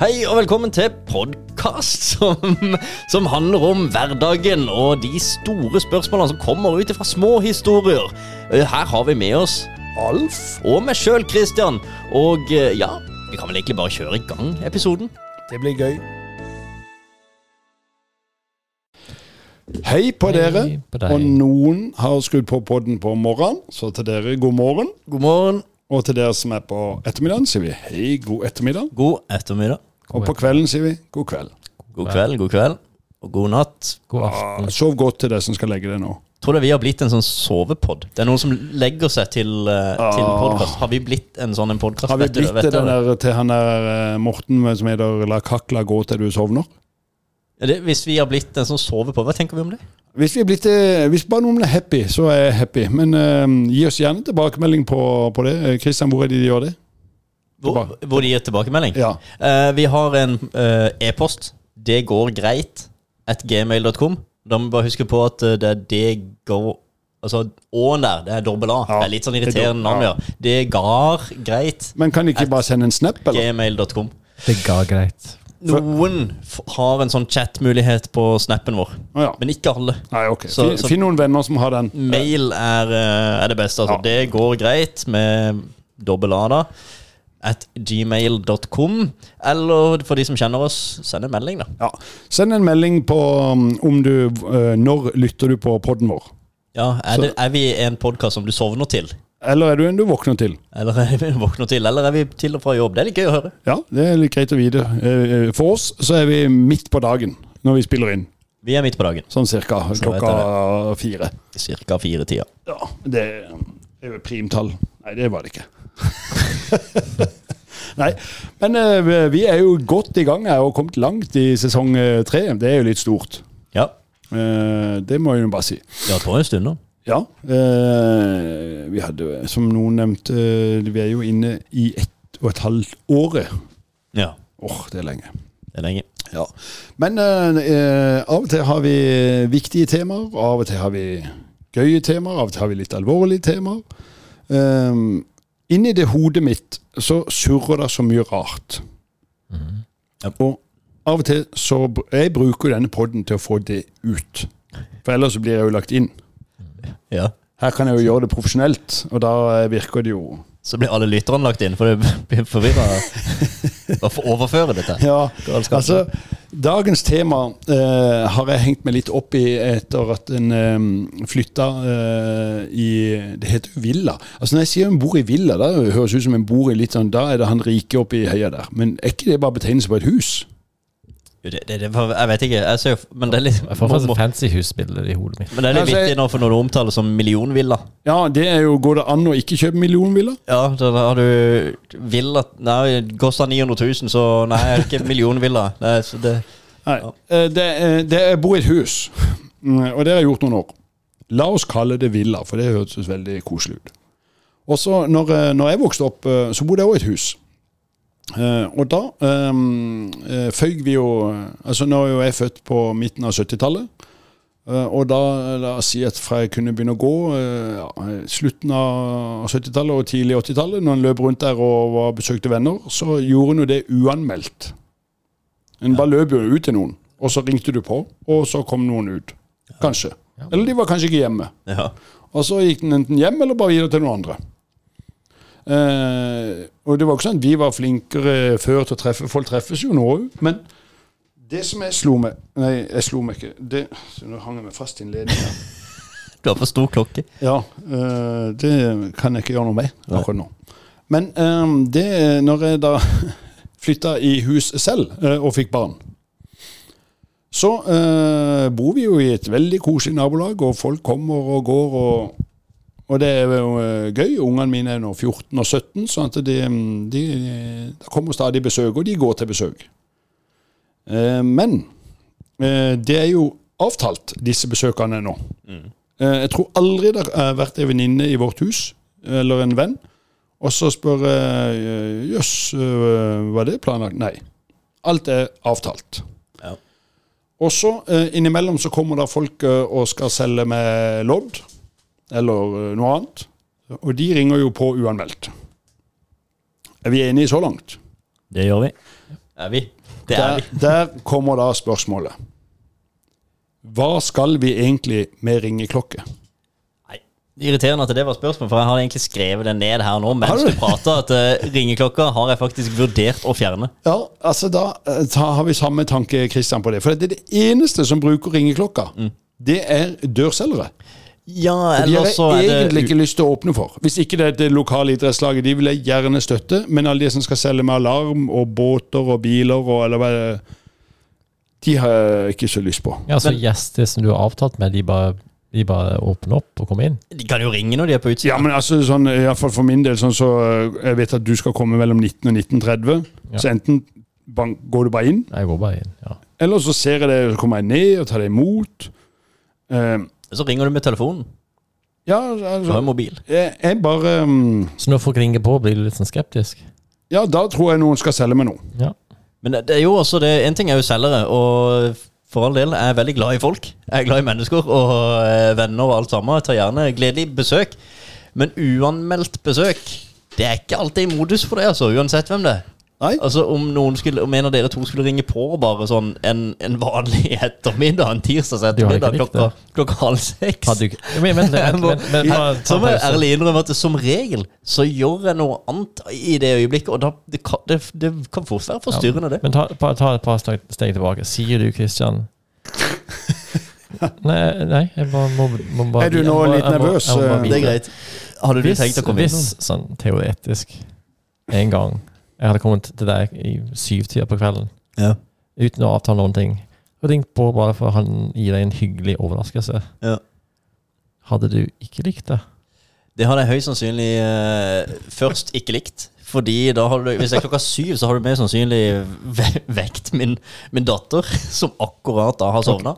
Hei og velkommen til podkast som, som handler om hverdagen og de store spørsmålene som kommer ut fra små historier. Eh, Her har vi med oss Alf og meg sjøl, Christian. Og eh, ja, vi kan vel egentlig bare kjøre i gang episoden. Det blir gøy. Hei på dere. på. Og noen har skrudd på podden på morgenen, så til dere god morgen. God morgen. Og til dere som er på ettermiddagen, sier vi hei, god ettermiddag. God ettermiddag. Og på kvelden sier vi god kveld. God kveld, god kveld. Og god natt. God Ah, aften. Sov godt til det som skal legge deg nå. Tror du vi har blitt en sånn sovepod? Det er noen som legger seg til, uh, til Ah. podkast. Har vi blitt en sånn en podkast? Har vi blitt det den der til han der uh, Morten som heter 'La kakla gå til du sovner'? Hvis vi har blitt en sånn sovepod, hva tenker vi om det? Hvis, vi blitt, eh, hvis bare noen er happy, så er jeg happy. Men uh, gi oss gjerne tilbakemelding på, på det. Kristian, hvor er det de gjør det? Hvor, hvor de gir tilbakemelding? Ja. Eh, vi har en eh, e-post. Det går greit. At gmail.com. Da må vi bare huske på at eh, det er det går Altså Å-en der, det er dobbel A. Ja, det er litt sånn er irriterende navn, ja. Det gar greit. Men kan de ikke bare sende en snap, eller? Gmail.com. Det går greit. Noen f har en sånn chat-mulighet på snappen vår, Å ja. men ikke alle. Nei, ok. Så- Finn, så- finn noen venner som har den. Mail er, eh, er det beste. Altså. Ja. Det går greit med dobbel A, da. At gmail.com. Eller for de som kjenner oss, send en melding, da. Ja. Send en melding på um, om du eh, Når lytter du på podden vår? Ja, er, det, er vi en podkast som du sovner til? Eller er du en du våkner til? Eller er vi våkner til? Eller er vi til og fra jobb? Det er litt gøy å høre. Ja, det er litt greit å vite. Eh, For oss så er vi midt på dagen når vi spiller inn. Vi er midt på dagen. Sånn cirka klokka fire. Cirka fire-tida. Ja, det er jo primtall. Nei, det var det ikke. Nei, men uh, vi er jo godt i gang her og kommet langt i sesong eh, tre. Det er jo litt stort. Ja. Uh, Det må jeg jo bare si. Det har en stund nå. Ja. Vi hadde, som noen nevnte, vi er jo inne i ett og et halvt året. Ja. Åh, det er lenge. Det er lenge. Ja. Men av og til har vi viktige temaer, og av og til har vi gøye temaer, av og til har vi litt alvorlige temaer. Um, inni det hodet mitt så surrer det så mye rart. Ja. Og av og til så Jeg bruker denne podden til å få det ut. For ellers så blir jeg jo lagt inn. Ja. Her kan jeg jo gjøre det profesjonelt, og da virker det jo Så blir alle lytterne lagt inn, for det blir forvirra. Hvorfor overføre dette? Ja, altså Dagens tema eh, har jeg hengt meg litt opp i etter at en eh, flytta eh, i Det heter jo villa. Altså Når jeg sier en bor i villa, da høres ut som en bor i litt sånn Da er det han rike oppe i heia der. Men er ikke det bare betegnelse på et hus? Det, det, det, jeg vet ikke. Jeg ser, men det er litt Jeg får faktisk fancy husbilder i hodet mitt. Men det er litt Altså, viktig nå, for når du omtaler som millionvilla Ja, det er jo Går det an å ikke kjøpe millionvilla? Ja, da har du villa Nei, koster 900 000, så nei, det er ikke millionvilla. Det, så det, Nei. Ja. Eh, Det, er- det er bo i et hus, Mm, og det har jeg gjort noen år. La oss kalle det villa, for det hørtes veldig koselig ut. Og så når, eh, når jeg vokste opp, eh, så bodde jeg også i et hus. Eh, og da um, føyg vi jo Altså nå er jo jeg født på midten av 70-tallet. Uh, og da, la oss si at fra jeg kunne begynne å gå, ja, slutten av 70-tallet og tidlig 80-tallet, når en løp rundt der og var, besøkte venner, så gjorde en jo det uanmeldt. En bare løp jo ut til noen, og så ringte du på, og så kom noen ut. Kanskje. Eller de var kanskje ikke hjemme. ja. Og så gikk den enten hjem eller bare videre til noen andre. Eh, og det var ikke sånn vi var flinkere før til å treffe. Folk treffes jo nå òg. Men det som jeg slo meg Nei, jeg slo meg ikke. Det, så nå hang jeg meg fast i en ledning her. Du har for stor klokke. Ja, eh, det kan jeg ikke gjøre noe med akkurat nå. Men eh, det når jeg da flytta i hus selv eh, og fikk barn, så eh, bor vi jo i et veldig koselig nabolag, og folk kommer og går. og og det er jo eh, gøy. Ungene mine er nå 14 og 17, så at de, de, det kommer stadig besøk, og de går til besøk. Eh, men eh, det er jo avtalt, disse besøkene nå. Mm. Jeg tror aldri det har vært en venninne i vårt hus, eller en venn, og så spør jeg jøss, var det planlagt? Nei. Alt er avtalt. Ja. Og så innimellom så kommer det folk og skal selge med lodd, eller eh, noe annet. Og de ringer jo på uanmeldt. Er vi enige så langt? Det gjør vi. Er vi? Det er Der, vi. der kommer da spørsmålet. Hva skal vi egentlig med ringeklokke? Irriterende at det var spørsmålet, for jeg har egentlig skrevet det ned her nå mens du? prater, at uh, ringeklokka har jeg faktisk vurdert å fjerne. Ja, altså Da da har vi samme tanke Christian, på det. For det er det eneste som bruker ringeklokka. Det er dørselgere. Ja, De har jeg egentlig det ikke lyst til å åpne for. Hvis ikke det er det lokale idrettslaget, de vil jeg gjerne støtte. Men alle de som skal selge med alarm og båter og biler og eller hva det De har jeg ikke så lyst på. Ja, så Men- gjester som du har avtalt med, de bare, de bare åpner opp og kommer inn? De kan jo ringe når de er på utsida. Ja, men altså, sånn, i hvert fall for min del, sånn så øh, Jeg vet at du skal komme mellom 19 og 19.30. Ja. Så enten bank, går du bare inn, Jeg går bare inn, ja. eller så ser jeg det, så kommer jeg ned og tar det imot. Eh, Så ringer du med telefonen. ja, Du altså jo mobil. jeg, jeg bare um, Så når folk ringer på, blir du litt sånn skeptisk? Ja, da tror jeg noen skal selge meg noe. Ja. Men det er jo også det En ting er jo selgere, og for all del, jeg er veldig glad i folk. Jeg er glad i mennesker og eh, venner og alt sammen. Jeg tar gjerne gledelig besøk. Men uanmeldt besøk, det er ikke alltid i modus for det, altså, uansett hvem det er. Nei? Altså Om noen skulle Om en av dere to skulle ringe på bare sånn en, en vanlig ettermiddag, en tirsdags ettermiddag klokka, klokka halv seks Hadde du ikke Men vent litt, vent, vent, vent, ta- ta så må jeg ærlig innrømme at som regel så gjør jeg noe annet i det øyeblikket, og da, det, kan, det, det kan fort være forstyrrende, det. Men ta, ta, ta et par steg, steg tilbake. Sier du, Kristian Nei, nei, jeg bare må, må bare Er du nå må- litt nervøs? Det Det er greit. Hadde du Hvis, tenkt å komme inn? hvis sånn teoretisk en gang jeg hadde kommet til deg i syvtida på kvelden Ja. uten å avtale noen ting, og ringt på bare for han gi deg en hyggelig overraskelse, Ja. hadde du ikke likt det? Det hadde jeg høyst sannsynlig uh, først ikke likt. Fordi da har du, hvis det er klokka syv, så har du mer sannsynlig ve vekt min, min datter, som akkurat da har sovna.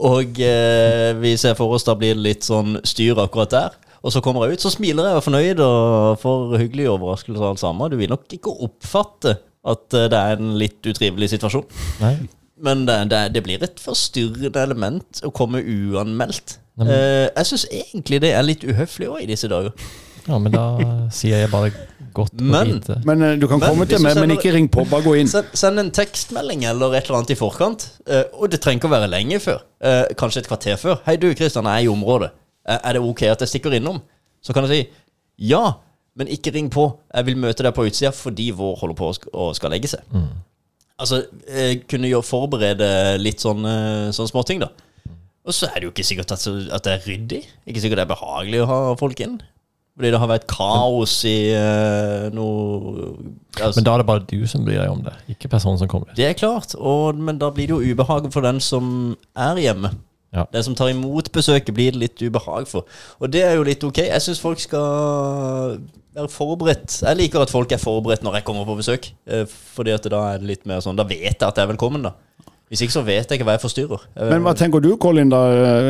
Og eh, vi ser for oss da blir det litt sånn styr akkurat der. Og så kommer jeg ut, så smiler jeg og er fornøyd og får hyggelig overraskelse og alt sammen. Du vil nok ikke oppfatte at eh, det er en litt utrivelig situasjon. Nei? Men det, det, det blir et forstyrrende element å komme uanmeldt. Nei, men- Eh, jeg syns egentlig det er litt uhøflig òg i disse dager. Ja, men da sier jeg bare godt å Men- vite. Men eh, du kan Men komme til meg, men ikke ring på. Bare gå inn. Send, send en tekstmelding eller et eller annet i forkant. eh, og det trenger ikke å være lenge før. Eh, kanskje et kvarter før. 'Hei, du Kristian, jeg er i området. Er det ok at jeg stikker innom?' Så kan jeg si 'ja, men ikke ring på. Jeg vil møte deg på utsida fordi vår holder på å skal legge seg'. Altså, eh, kunne jo forberede litt sånn, eh, sånn småting, da. Og så er det jo ikke sikkert at, at det er ryddig. Ikke sikkert det er behagelig å ha folk inn. Fordi det har vært kaos i uh, noe altså, Men da er det bare du som bryr deg om det, ikke personen som kommer. Det er klart, og, men da blir det jo ubehag for den som er hjemme. Ja. Den som tar imot besøket, blir det litt ubehag for. Og det er jo litt ok. Jeg syns folk skal være forberedt. Jeg liker at folk er forberedt når jeg kommer på besøk. eh, Fordi at da er det litt mer sånn Da vet jeg at jeg er velkommen, da. Hvis ikke så vet jeg ikke hva jeg forstyrrer. Men hva tenker du, Colin? da?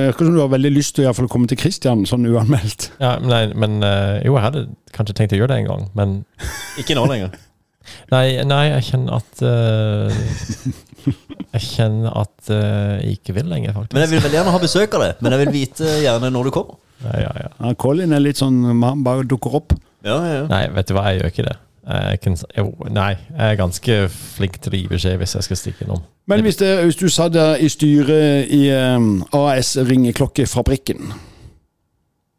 Virker som du har veldig lyst til å fall komme til Christian sånn uanmeldt. Ja, nei, men eh, jo, jeg hadde kanskje tenkt å gjøre det en gang, men Ikke nå lenger. Nei, nei jeg kjenner at eh, Jeg kjenner at eh, jeg ikke vil lenger, faktisk. Men jeg vil veldig gjerne ha besøk av det. Men jeg vil vite gjerne når du kommer. Ja, ja, ja. Ja, Colin er litt sånn Han bare dukker opp. Ja, ja, ja. Nei, vet du hva, jeg gjør ikke det. Jeg kan, jo, nei, jeg er ganske flink til å gi beskjed hvis jeg skal stikke innom. Men hvis, det, hvis du satt i styret i um, AS Ringeklokkefabrikken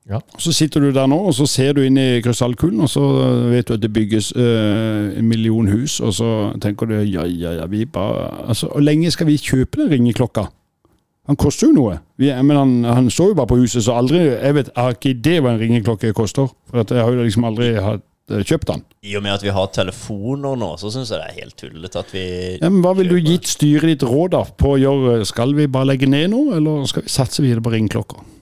Ja. Så sitter du der nå, og så ser du inn i krystallkulen, og så vet du at det bygges øh, en million hus, og så tenker du ja, ja, ja, vi bare altså, Hvor lenge skal vi kjøpe den ringeklokka? Han koster jo noe. Vi, men han, han står jo bare på huset, så aldri Jeg vet, jeg har ikke idé hva en ringeklokke koster, for at jeg har jo liksom aldri hatt, øh, kjøpt den. I og med at vi har telefoner nå, så syns jeg det er helt tullete at vi Ja, men Hva vil du gitt styret ditt råd da på å gjøre? Skal vi bare legge ned nå, eller skal vi satse videre på ringeklokker?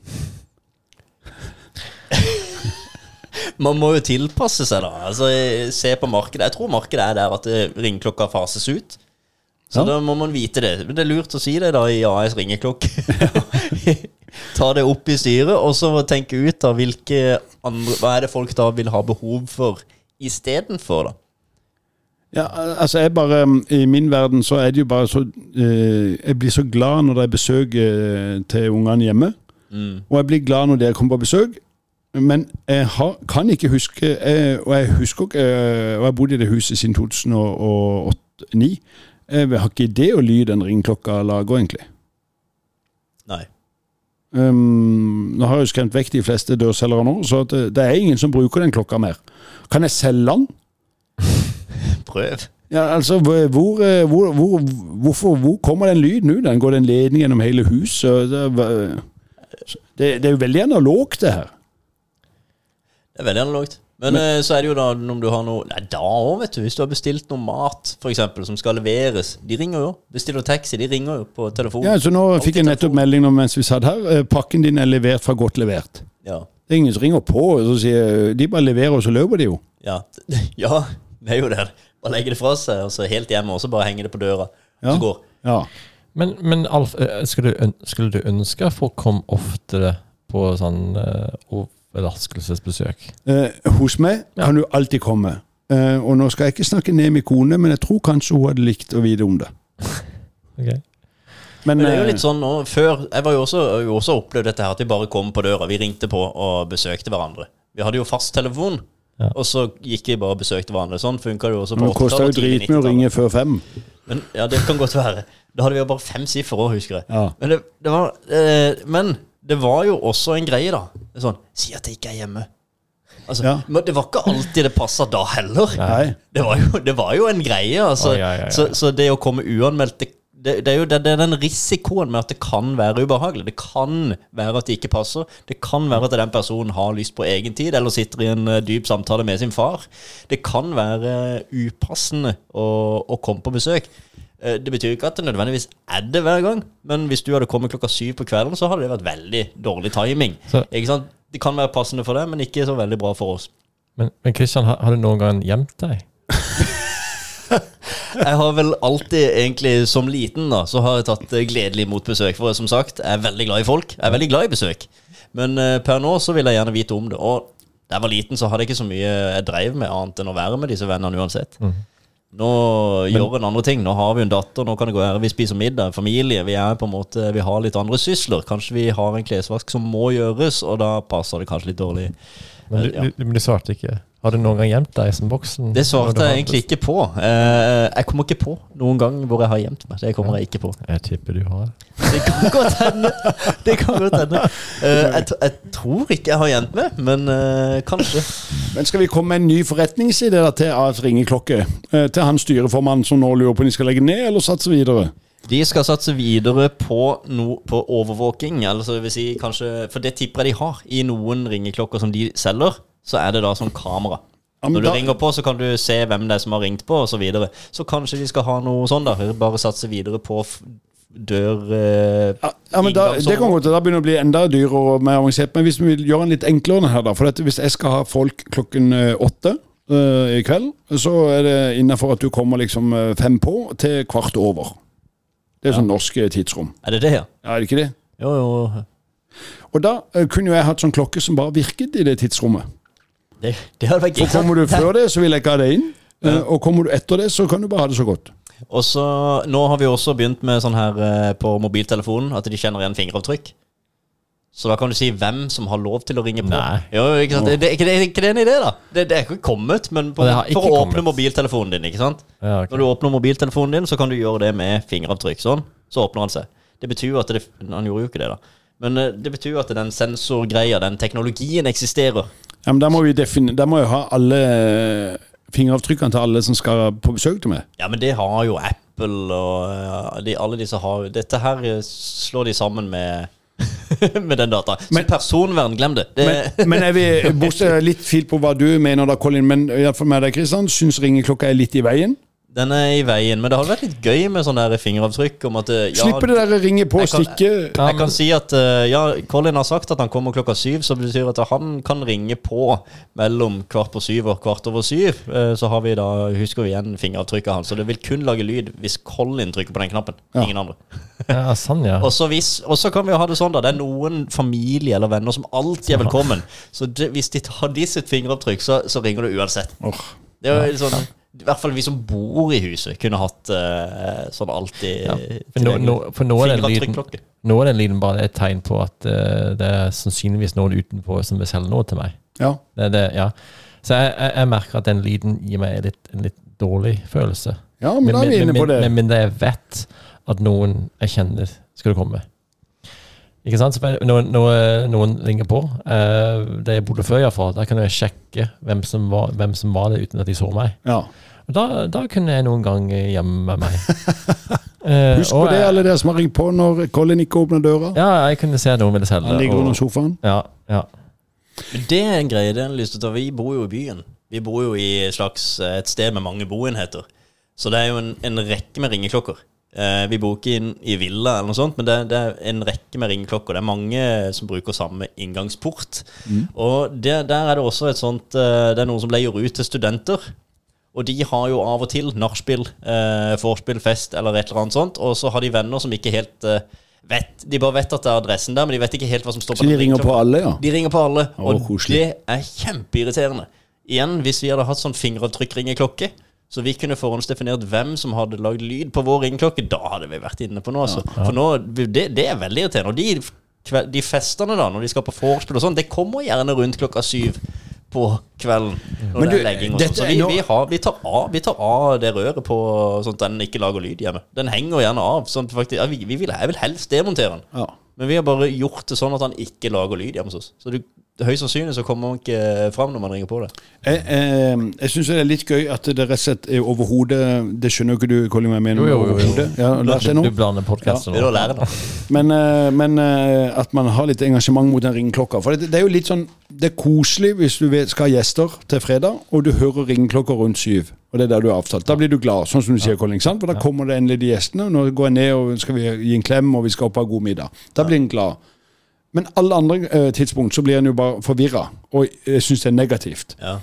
Man må jo tilpasse seg, da. Altså, Se på markedet. Jeg tror markedet er der at eh, ringeklokka fases ut. Så Ja. da må man vite det. Men det er lurt å si det da i AS ringeklokke. Ta det opp i styret, og så tenke ut da hvilke andre Hva er det folk da vil ha behov for istedenfor, da. Ja, altså jeg bare I min verden så er det jo bare så eh, Jeg blir så glad når det er besøk eh, til ungene hjemme. Og jeg blir glad når dere kommer på besøk. Men jeg har, kan ikke huske jeg, Og jeg husker ikke eh, Og jeg har bodd i det huset siden 2008-2009. Jeg har ikke idé å lyd den ringeklokka lager, egentlig. Nei. Um, nå har jeg jo skremt vekk de fleste dørselgere nå, så det, det er ingen som bruker den klokka mer. Kan jeg selge den? Prøv. Ja, altså, hvor, hvor, hvor, hvor, hvorfor, hvor kommer den lyden ut? Den går det en ledning gjennom hele huset? Det, det, det er jo veldig analogt, det her. Det er veldig analogt. Men, Men, så er det jo da om du har noe Nei, da òg, vet du. Hvis du har bestilt noe mat, for eksempel, som skal leveres. De ringer jo. Bestiller taxi, de ringer jo på telefon. Ja, så Nå Altid fikk jeg nettopp melding om, mens vi satt her. Eh, Pakken din er levert fra godt levert. Ja. Det er ingen som ringer på. og Så sier, de bare leverer, og så løper de jo. Ja. ja, det er jo det. Bare legger det fra seg, og så helt hjemme, og så bare henger det på døra. Ja. Så går. Ja. Men, men Alf, eh, skulle, du øn- skulle du ønske folk kom oftere på sånn uh, overraskelsesbesøk? Eh, hos meg kan du alltid komme. Eh, og nå skal jeg ikke snakke ned min kone, men jeg tror kanskje hun hadde likt å vite om det. Ok. Men, Men det er jo eh, litt sånn nå, før Jeg var jo også, jo også opplevd dette her, at vi bare kom på døra. Vi ringte på og besøkte hverandre. Vi hadde jo fasttelefon, Ja. og så gikk vi bare og besøkte hverandre. Sånn funka det jo også på det koster jo 80-tallet tidlig dritmye å ringe før fem. Men, ja, det kan godt være. Da hadde vi jo bare fem siffer òg, husker jeg. Ja. Men det, det var eh, Men det var jo også en greie, da. Sånn Si at jeg ikke er hjemme. Altså, Ja. Men det var ikke alltid det passa da heller. Nei. Det var jo, det var jo en greie, altså. Ja, ja, ja. Så, så det å komme uanmeldt det, det, det er jo det, det er den risikoen med at det kan være ubehagelig. Det kan være at det ikke passer. Det kan være at den personen har lyst på egen tid, eller sitter i en eh, dyp samtale med sin far. Det kan være upassende å, å komme på besøk. Eh, Det betyr ikke at det nødvendigvis er det hver gang, men hvis du hadde kommet klokka syv på kvelden, så hadde det vært veldig dårlig timing. Så- Ikke sant? Det kan være passende for deg, men ikke så veldig bra for oss. Men, men Christian, har, har du noen gang gjemt deg? Jeg har vel alltid, egentlig som liten, da, så har jeg tatt eh, gledelig imot besøk. For som sagt, jeg er veldig glad i folk. Jeg er veldig glad i besøk. Men uh, per nå så vil jeg gjerne vite om det. Og da jeg var liten, så hadde jeg ikke så mye jeg drev med, annet enn å være med disse vennene uansett. Nå gjør en andre ting. Nå har vi en datter, nå kan det gå her. Vi spiser middag, familie. Vi er på en måte, vi har litt andre sysler. Kanskje vi har en klesvask som må gjøres, og da passer det kanskje litt dårlig. Men du, Ja. du, men du svarte ikke. Har du noen gang gjemt deg som voksen? Det svarte jeg egentlig ikke på. Eh, jeg kommer ikke på noen gang hvor jeg har gjemt meg. Det kommer jeg ikke på. Jeg tipper du har. Det kan godt hende. Det kan godt hende. Eh, jeg, jeg tror ikke jeg har gjemt meg, men eh, kanskje. Men skal vi komme med en ny forretningsidé da til AS ringeklokke? Eh, til han styreformannen som nå lurer på om de skal legge ned eller satse videre? De skal satse videre på, no, på overvåking. Altså det vil si kanskje, for det tipper jeg de har. I noen ringeklokker som de selger, så er det da som kamera. Når du da- ringer på, så kan du se hvem det er som har ringt på, osv. Så, videre. så kanskje de skal ha noe sånn, da. Bare satse videre på dør... eh, Ja, ja, men da, Det kan godt da begynner det å bli enda dyrere og mer avansert. Men hvis vi vil gjøre den litt enklere her, da. For dette, hvis jeg skal ha folk klokken eh, åtte eh, i kveld, så er det innafor at du kommer liksom eh, fem på til kvart over. Det er sånn norsk eh, tidsrom. Er det det, ja? Ja, er det ikke det? Jo, jo. Og da eh, kunne jo jeg hatt sånn klokke som bare virket i det tidsrommet. Det, det hadde vært For kommer du før det, så vil jeg ikke ha det inn. Ja. Og kommer du etter det, så kan du bare ha det så godt. Og så, Nå har vi også begynt med sånn her eh, på mobiltelefonen at de kjenner igjen fingeravtrykk. Så da kan du si hvem som har lov til å ringe på. Nei. Jo, ikke sant? Det, det, ikke det, er ikke det en idé, da? Det, det er ikke kommet, men på, ikke for å åpne mobiltelefonen din, ikke sant? Ja, okay. Når du åpner mobiltelefonen din, så kan du gjøre det med fingeravtrykk. Sånn, så åpner han seg. Det betyr jo at det Han gjorde jo ikke det, da. Men eh, det betyr jo at den sensorgreia, den teknologien, eksisterer. Ja, men Da må vi da må jeg ha alle eh, fingeravtrykkene til alle som skal på besøk til meg. Ja, men det har jo Apple og eh, de, alle disse har jo Dette her eh, slår de sammen med med den data. Så Men- personvern, glem det. det Men, men er vi bortsett litt fil på hva du mener da, Colin, men i hvert fall med deg, Kristian, syns ringeklokka er litt i veien? Den er i veien. Men det hadde vært litt gøy med sånn der fingeravtrykk. Om at eh, ja, Slipper det der ringe på, jeg kan- stikke Jeg kan si at eh, ja, Colin har sagt at han kommer klokka syv, så det betyr at han kan ringe på mellom kvart på syv og kvart over syv. Eh, Så har vi da, husker vi igjen fingeravtrykket hans. Så det vil kun lage lyd hvis Colin trykker på den knappen. Ja. Ingen andre. Ja, sånn, ja. Og så hvis- og så kan vi jo ha det sånn, da. Det er noen familie eller venner som alltid er velkommen. Så det, hvis de tar de sitt fingeravtrykk, så, så ringer du uansett. Det er jo sånn I hvert fall vi som bor i huset, kunne hatt uh, sånn alltid Ja, for nå- nå- for nå er den lyden- Nå er den lyden bare et tegn på at uh, det er sannsynligvis noen utenpå som vil selge noe til meg. Ja. Det, det, ja. Så jeg, jeg, jeg merker at den lyden gir meg litt, en litt dårlig følelse. Ja, men da er vi inne på det. Med mindre jeg vet at noen jeg kjenner skal komme. Ikke sant? Noen, når, når noen ringer på, Uh, det jeg bodde før iallfall, Der kan jeg sjekke hvem som, var, hvem som var det uten at de så meg. Ja. Da, da kunne jeg noen gang gjemme meg. Eh, Husk på det, jeg, alle dere som har ringt på når Colin ikke åpner døra. Ja, jeg kunne se noen ville selge. Han ligger under sofaen. Ja, ja. Det er en greie det har lyst til å ta. Vi bor jo i byen. Vi bor jo i et slags et sted med mange boenheter. Så det er jo en, en rekke med ringeklokker. Eh, vi bor ikke inn i villa, eller noe sånt, men det, det, er en rekke med ringeklokker. Det er mange som bruker samme inngangsport. Mm. Og det, der er det også et sånt eh, Det er noen som leier ut til studenter. Og de har jo av og til nachspiel, eh, vorspiel, fest eller et eller annet sånt. Og så har de venner som ikke helt eh, vet De bare vet at det er adressen der, men de vet ikke helt hva som står på Så de ringer på alle, ja? De ringer på alle, og koselig. det er kjempeirriterende. Igjen, hvis vi hadde hatt sånn fingeravtrykkringeklokke, så vi kunne forhåndsdefinert hvem som hadde lagd lyd på vår ringeklokke, da hadde vi vært inne på noe. Altså. Ja, ja. For nå, det, det, er veldig irriterende. Og de, de festene, da, når de skal på vorspiel og sånn, det kommer gjerne rundt klokka syv på kvelden. Når det er legging og sånn. Så vi, vi, har, vi, tar av, vi, tar av, det røret på sånn at den ikke lager lyd hjemme. Den henger gjerne av. Sånn faktisk, ja, vi, vil, jeg vil helst demontere den. Ja. Men vi har bare gjort det sånn at han ikke lager lyd hjemme hos oss. Så du, høyst sannsynlig så kommer man ikke fram når man ringer på det. Jeg, eh, jeg syns det er litt gøy at det rett og slett er overhodet Det skjønner jo ikke du, Colin, hva jeg mener? Jo, jo, jo. Ja, du, du blander podkasten ja. nå. Men, eh, men, eh, at man har litt engasjement mot den ringeklokka. For det, det, er jo litt sånn Det er koselig hvis du skal ha gjester til fredag, og du hører ringeklokka rundt syv. Og det er der du er avtalt. Da blir du glad, sånn som du sier, Colin. sant? For da kommer det endelig de gjestene. Nå går jeg ned og skal vi gi en klem, og vi skal opp og ha god middag. Da blir en glad. Men alle andre uh, tidspunkt så blir en jo bare forvirra, og jeg syns det er negativt. Ja.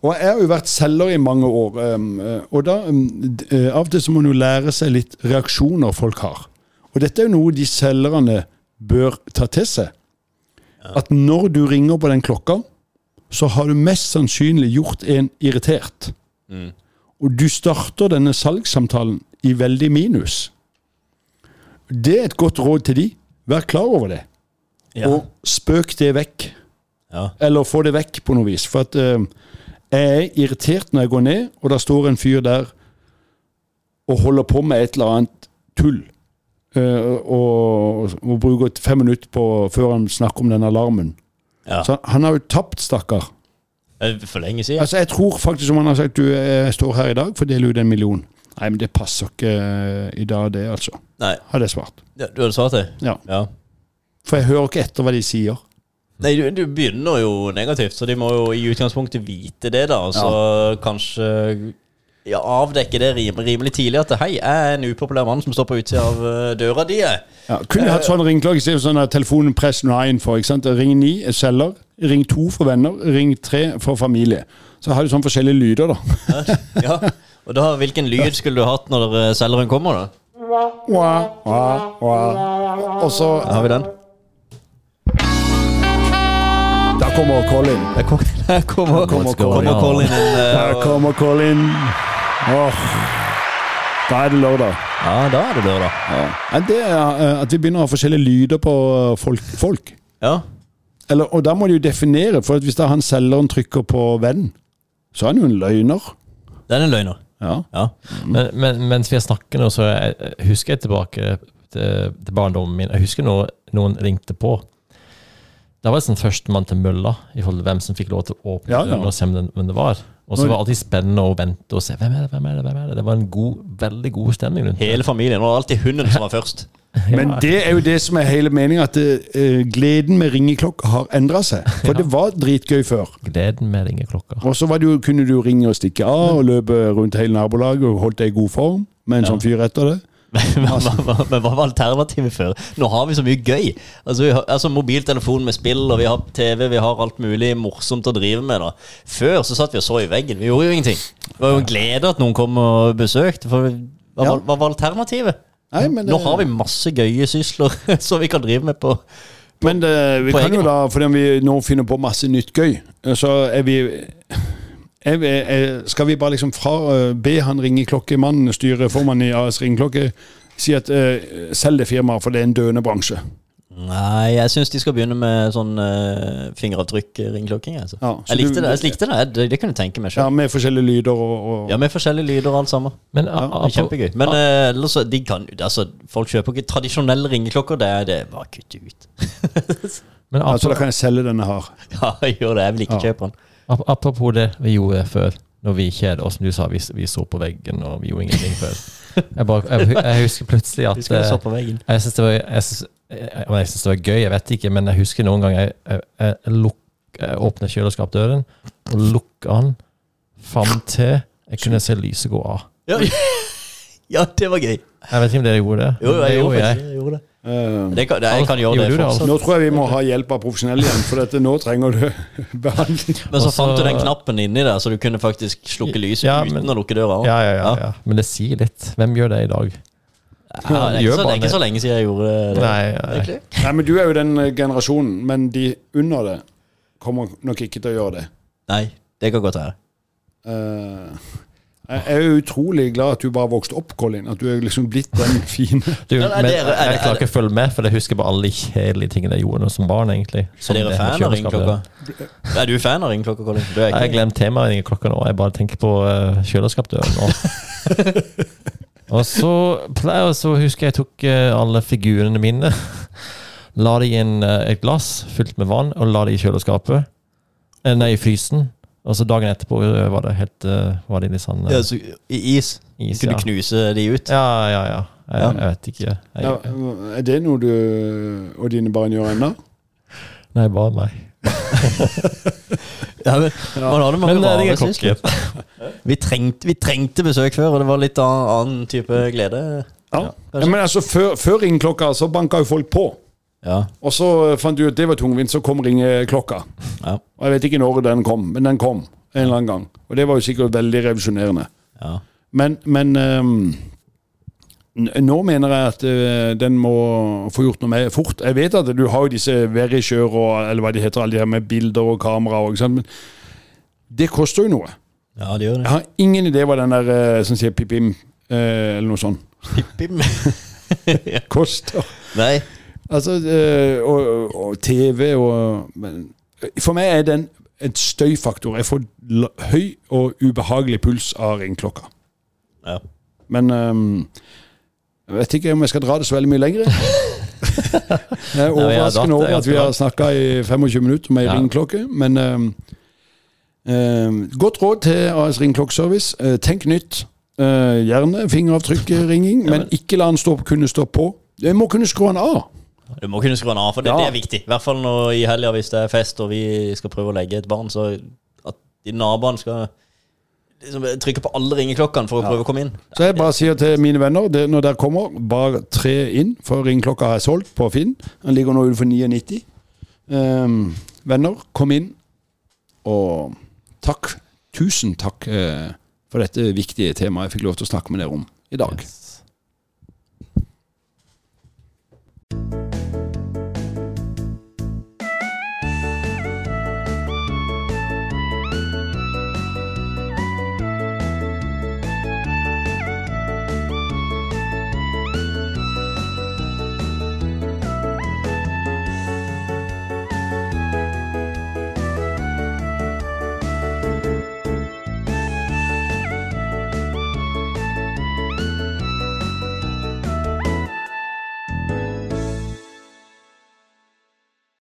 Og jeg har jo vært selger i mange år, um, og da um, av og til så må en jo lære seg litt reaksjoner folk har. Og dette er jo noe de selgerne bør ta til seg. Ja. At når du ringer på den klokka, så har du mest sannsynlig gjort en irritert. Mm og du starter denne salgssamtalen i veldig minus. Det er et godt råd til de. Vær klar over det. Ja. Og spøk det vekk. Ja. Eller få det vekk på noe vis. For at uh, jeg er irritert når jeg går ned, og da står en fyr der og holder på med et eller annet tull. Uh, og, og, bruker fem minutter på, før han snakker om den alarmen. Ja. Så han har jo tapt, stakkar. Eh, for lenge siden. Altså, jeg tror faktisk, som han har sagt, du jeg står her i dag for å dele ut en million. Nei, men det passer ikke eh, i dag, det, altså. Nei. Hadde jeg svart. Ja, du hadde svart det? Ja. ja. For jeg hører ikke etter hva de sier. Nei, du, du, begynner jo negativt, så de må jo i utgangspunktet vite det, da. Så ja. kanskje ja, avdekke det rimelig tidlig at hei, jeg er en upopulær mann som står på utsida av eh, døra di. Ja, kunne hatt sånn ringeklokke, sånn at telefonen press 9 for. ikke sant? Ring 9 selger, ring 2 for venner, ring 3 for familie. Så har du sånn forskjellige lyder, da. ja, og da, Hvilken lyd skulle du hatt når eh, selgeren kommer, da? Og så Har vi den? Da kommer Colin. Her kommer, kommer, kommer, kommer Colin inn. Uh, kommer Colin. Åh, da er det lørdag. Ja, da er det lørdag. Ja. Er eh, at vi begynner å ha forskjellige lyder på folk. folk. Ja. Eller, og da må de jo definere, for hvis da han selgeren trykker på venn, så er han jo en løgner. Det er en løgner. Ja. ja. Men, men, mens vi er nå, så jeg, husker jeg tilbake til, til barndommen min. Jeg husker når noen ringte på. Da var det sånn førstemann til mølla i forhold til hvem som fikk lov til å åpne ja, ja. og se hvem det var. Og så var det alltid spennende å vente og se. Hvem er det, hvem er det? hvem er Det Det var en god, veldig god stemning rundt Hele familien. Og det var alltid hunden som var først. Men det er jo det som er hele meninga, at uh, gleden med ringeklokka har endra seg. For det var dritgøy før. Gleden med ringeklokka. Og så kunne du ringe og stikke av og løpe rundt hele nabolaget og holdt deg i god form med en ja. sånn fyr etter det. Men hva, hva, var alternativet før? Nå har vi så mye gøy. Altså, har, altså Mobiltelefon med spill, og vi har TV, vi har alt mulig morsomt å drive med. da Før så satt vi og så i veggen. Vi gjorde jo ingenting. Det var jo en glede at noen kom og besøkte. For hva, ja. hva var alternativet? Nei, det, Nå har vi masse gøye sysler som vi kan drive med på, på Men det, vi kan jo da, fordi vi nå finner på masse nytt gøy, så er vi jeg, jeg, skal vi bare liksom fra uh, be han ringeklokkemannen, styre formannen i AS Ringeklokke, si at uh, selg det firmaet, for det er en døende bransje? Nei, jeg syns de skal begynne med sånn uh, fingeravtrykk-ringklokking. Altså. Ja, jeg likte du- det. jeg likte det, det, det kunne jeg tenke meg Ja. Med forskjellige lyder og, og Ja, med forskjellige lyder og alt sammen. Men ja, Kjempegøy. Men eh, ellers så- de kan, altså, folk kjøper ikke tradisjonelle ringeklokker. Det er det bare kutt ut. men Altså, da kan jeg selge denne her. ja, gjør det. Jeg vil ikke Ja. kjøpe den. Ap- apropos det vi gjorde før, når vi kjeder oss, som du sa, vi, vi så på veggen og vi gjorde ingenting før. Jeg, bare, jeg, jeg husker plutselig at Vi skal eh, på veggen. Jeg syns det, jeg jeg- jeg det var gøy, jeg vet ikke, men jeg husker noen ganger jeg, jeg, jeg, luk, jeg åpnet kjøleskapdøren og lukker den fram til jeg kunne se lyset gå av. Ja, ja, det var gøy. Jeg vet ikke om dere gjorde det. Jo, jeg Det gjorde jeg. Jeg gjorde det. Eh, det kan, det, jeg kan gjøre det fortsatt. nå tror jeg vi må ha hjelp av profesjonelle igjen, for dette, nå trenger du behandling. Men så fant du den knappen inni der, så du kunne faktisk slukke lyset Ja, uten men- å lukke døra. Ja, ja, ja, ja. Men det sier litt. Hvem gjør det i dag? Ja, det, er ikke så, det er ikke så lenge siden jeg gjorde det. Nei, nei. Nei, men Du er jo den eh, generasjonen, men de under det kommer nok ikke til å gjøre det. Nei, det kan godt være. Eh, jeg er utrolig glad at du bare vokste opp, Colin. At du er liksom blitt den fine. Du, men det jeg er- klarer ikke å følge med, for jeg husker bare alle de kjedelige tingene jeg gjorde som barn. egentlig Er dere fan av ringeklokka? Er du fan av ringeklokka, Colin? Du er Jeg har glemt temaet i klokka nå. Jeg bare tenker på uh, kjøleskapsdøren nå. og så pleier jeg så husker jeg tok eh, alle figurene mine. La de i en, eh, et glass fylt med vann, og la de i kjøleskapet. Eh, nei, i frysen. Og så dagen etterpå eh, var det helt eh, Var det litt sånn eh, ja, så, I is? is, Kunne ja. du knuse de ut? Ja, ja, ja. Jeg, Ja. jeg vet ikke. Jeg, Ja, er det noe du og dine barn gjør ennå? Nei, bare meg. Ja, men, man hadde mange Men det rare er Vi trengte, vi trengte besøk før, og det var litt annen, annen type glede. Ja. ja, men altså, Før, før ringeklokka så banka jo folk på. Ja. Og så fant du ut det var tungvint, så kom ringeklokka. Ja. Og Jeg vet ikke når den kom, men den kom en eller annen gang. Og det var jo sikkert veldig revolusjonerende. ja. Men, men um, nå mener jeg at uh, den må få gjort noe med fort. Jeg vet at du har jo disse Verisjør og eller hva de heter, alle de her med bilder og kamera. Og, sant? Men det koster jo noe. ja, det gjør det. Jeg har ingen idé hva den der eh, som sier pip-im eh, eller noe sånt Pipim? koster. Nei. Altså, eh, og, og TV og men, For meg er den et støyfaktor. Jeg får høy og ubehagelig puls av ringeklokka. Ja. Men um, jeg vet ikke om jeg skal dra det så veldig mye lenger. det er overraskende over at vi har snakka i 25 minutter med ei Ja. ringeklokke. Men um, um, godt råd til AS Ringklokkeservice. Uh, tenk nytt. Uh, gjerne fingeravtrykkringing, men ikke la den stå, kunne stå på. Jeg må kunne skru den av. Du må kunne skru den av, for det, Ja. det er viktig. I hvert fall når, i helga hvis det er fest og vi skal prøve å legge et barn, så at de naboene skal liksom, trykke på alle ringeklokkene for å prøve å komme inn. Så jeg bare sier til mine venner, det, når dere kommer, bare tre inn, for ringeklokka har jeg solgt på Finn. Den ligger nå utenfor 99. Um, venner, kom inn. Og takk, tusen takk uh, for dette viktige temaet jeg fikk lov til å snakke med dere om i dag. Yes.